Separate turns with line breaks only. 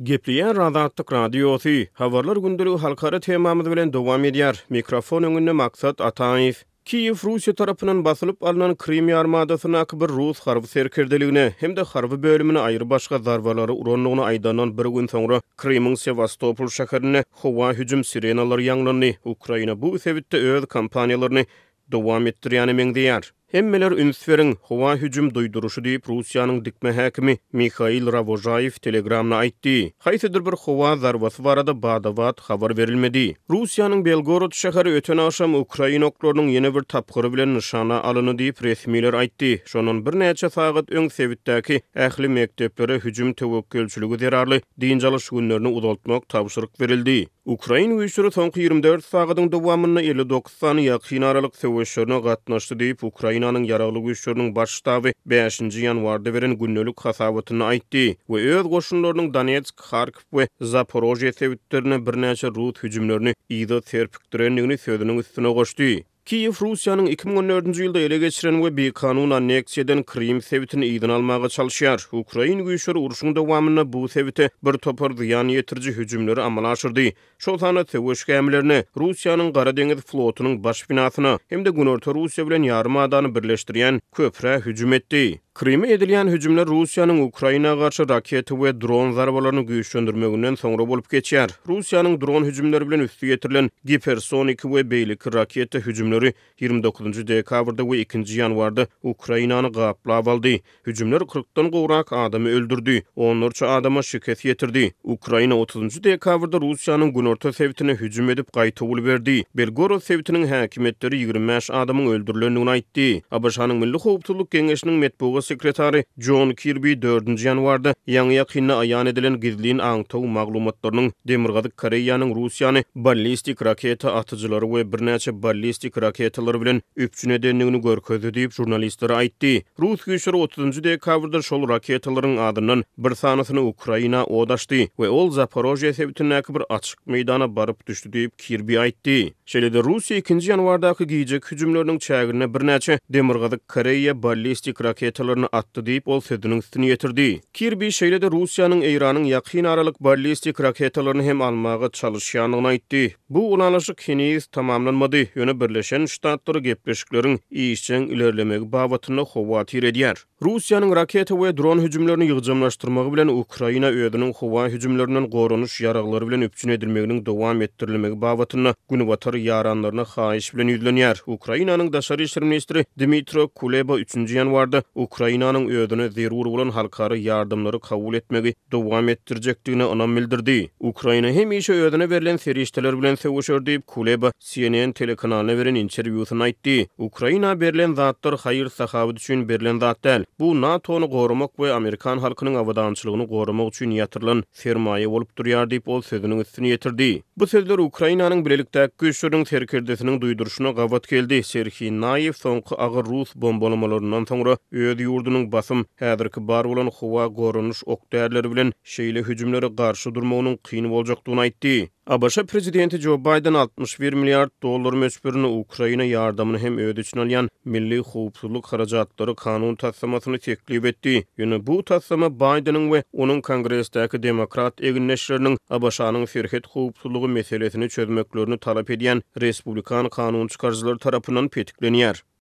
Gepleýär Azatlyk Radiosy, Habarlar gündeligi halkara temamyz bilen dowam edýär. Mikrofon öňünde Maksat Ataýew. Kiýew Russiýa tarapyndan basylyp alnan Krym ýarymadasyndaky bir rus harby serkerdeligine hem-de harby bölümine aýrybaşga zarbalary urandygyny aýdandan bir gün soňra Krymyň Sewastopol şäherinde howa hüjüm sirenalary ýaňlandy. Ukraina bu sebitde öz kompaniýalaryny dowam etdirýäne meňzeýär. Hemmeler üns beriň, howa hüjüm duýduryşy diýip, Russiýanyň dikme häkimi Mihail Rawožaýew Telegramda aýtdy. Haýsydyr bir howa zarbasy barada bada-bat habar berilmedi. Russiýanyň Belgorod şäheri öten agşam ukrain oklarynyň ýene bir tapgyry bilen nyşana alyndy diýip, resmiler aýtdy. Şondan birnäçe sagat öň sebitdäki ähli mekdeplere hüjüm töwekgelçiligi zerarly dynç alyş günlerini uzaltmak tabşyryk berildi. Ukrain güýçleri soňky ýigrimi dört sagadyň dowamynda elli dokuz sany ýakyn aralyk söweşlerine gatnaşdy diýip, Ukrainanyň Ýaragly Güýçleriniň Baş ştaby bäşinji ýanwarda beren gündelik hasabatynda aýtdy we öz goşunlarynyň Donetsk, Harkow we Zaporožýe sebitlerine birnäçe rus hüjümlerini yza serpikdirendigini sözüniň üstüne goşdy. Kiýew Russiýanyň iki müň on dördünji ýylda ele geçiren we bikanun anneksiýa eden Krym sebitini yzyna almaga çalyşýar. Ukrain güýçleri urşuň dowamynda bu sebite bir topar zyýan ýetiriji hüjümleri amala aşyrdy, şol sanda söweş gämilerine, Russiýanyň Gara deňiz flotunyň baş binasyna hem-de Günorta Russiýa bilen ýarym adany birleşdirýän köprä hüjüm etdi. Kryma edilýän hüjümler Russiýanyň Ukraina garşy raketa we dron zarbalaryny güýçlendirmeginden soňra bolup geçýär. Russiýanyň dron hüjümleri bilen üsti ýetirilen gipersoniki we beýleki raketa hüjümleri ýigrimi dokuzynjy dekabrda we ikinji ýanwarda Ukrainany gaplap aldy. Hüjümler kyrkdan gowrak adamy öldürdi, onlarça adama şikes ýetirdi. Ukraina otuzynjy dekabrda Russiýanyň günorta sebitine hüjüm edip, gaýtawul berdi. Belgorod sebitiniň häkimiýetleri ýigrimi bäş adamyň öldürilendigini aýtdy. ABŞ-nyň Milli howpsuzlyk geňeşiniň metbugat sekretary Jon Kirbi dördünji ýanwarda ýaňy-ýakynda aýan edilen gizlin aňtaw maglumatlarynyň Demirgazyk Koreýanyň Russiýany ballistik raketa atyjylary we birnäçe ballistik raketalary bilen üpjün edendigini görkezdi diýip, žurnalistlere aýtdy. Rus güýçleri otuzynjy dekabrda şol raketalaryň azyndan bir sanysyny Ukraina od açdy we ol Zaporojýe sebitindäki bir açyk meýdana baryp düşdi diýip, Kirbi aýtdy. Şeýle-de Russiýa ikinji ýanwardaky gijeki hüjümleriniň çäginde birnäçe Demirgazyk Koreýa ballistik raketalaryny atdy diýip, ol sözüniň üstüni ýetirdi. Kirbi şeýle-de Russiýanyň Eýranyň ýakyn aralyk ballistik raketalaryny hem almaga çalyşýandygyny aýtdy. Bu ylalaşyk heniz tamamlanmady, ýöne Birleşen Ştatlar gepleşikleriň işjeň ilerlemegi babatynda howatyr edýär. Russiýanyň raketa we dron hüjümlerini ýygjamlaşdyrmagy bilen Ukraina özüniň howa hüjümlerinden goranyş ýaraglary bilen üpjün edilmeginiň dowam etdirilmegi babatynda Günbatar ýaranlaryna haýyş bilen ýüzlenýär. Ukrainanyň daşary işler ministri Dmytro Kuleba üçünji ýanwarda Ukrainanyň özüne zerur bolan halkara ýardamlary kabul etmegi dowam etdirjekdigine ynam bildirdi. Ukraina hemişe özüne berlen serişdeler bilen söweşer diýip, Kuleba CNN telekanalyna beren interwýusynda aýtdy. Ukraina berlen zatlar haýyr-sahawat üçin berlen zat däl. Bu NATO-ny goramak we amerikan halkynyň abadançylygyny goramak üçin ýatyrylan sermaýa bolup durýar diýip, ol sözüniň üstüni ýetirdi. Bu sözler Ukrainanyň bilelikdäki güýçleriniň serkerdesiniň duýduryşyna gabat geldi. Serhiý Naýew soňky agyr rus bombalamalaryndan soňra öz ýurdunyň basym, häzirki bar bolan howa goranyş ok-därileri bilen şeýle hüjümlere garşy durmagynyň kyn boljakdygyny aýtdy. ABŞ prezidenti Jo Baýden altmyş bir milliard dollar möçberinde Ukraina ýardamyny hem öz içine alýan Milli howpsuzlyk harajatlary kanun taslamasyny teklip etdi, ýöne bu taslama Baýdeniň we onuň Kongresdäki demokrat egindeşleriniň ABŞ-nyň serhet howpsuzlygy meselesini çözmeklerini talap edýän respublikan kanun çykaryjylar tarapyndan petiklenýär.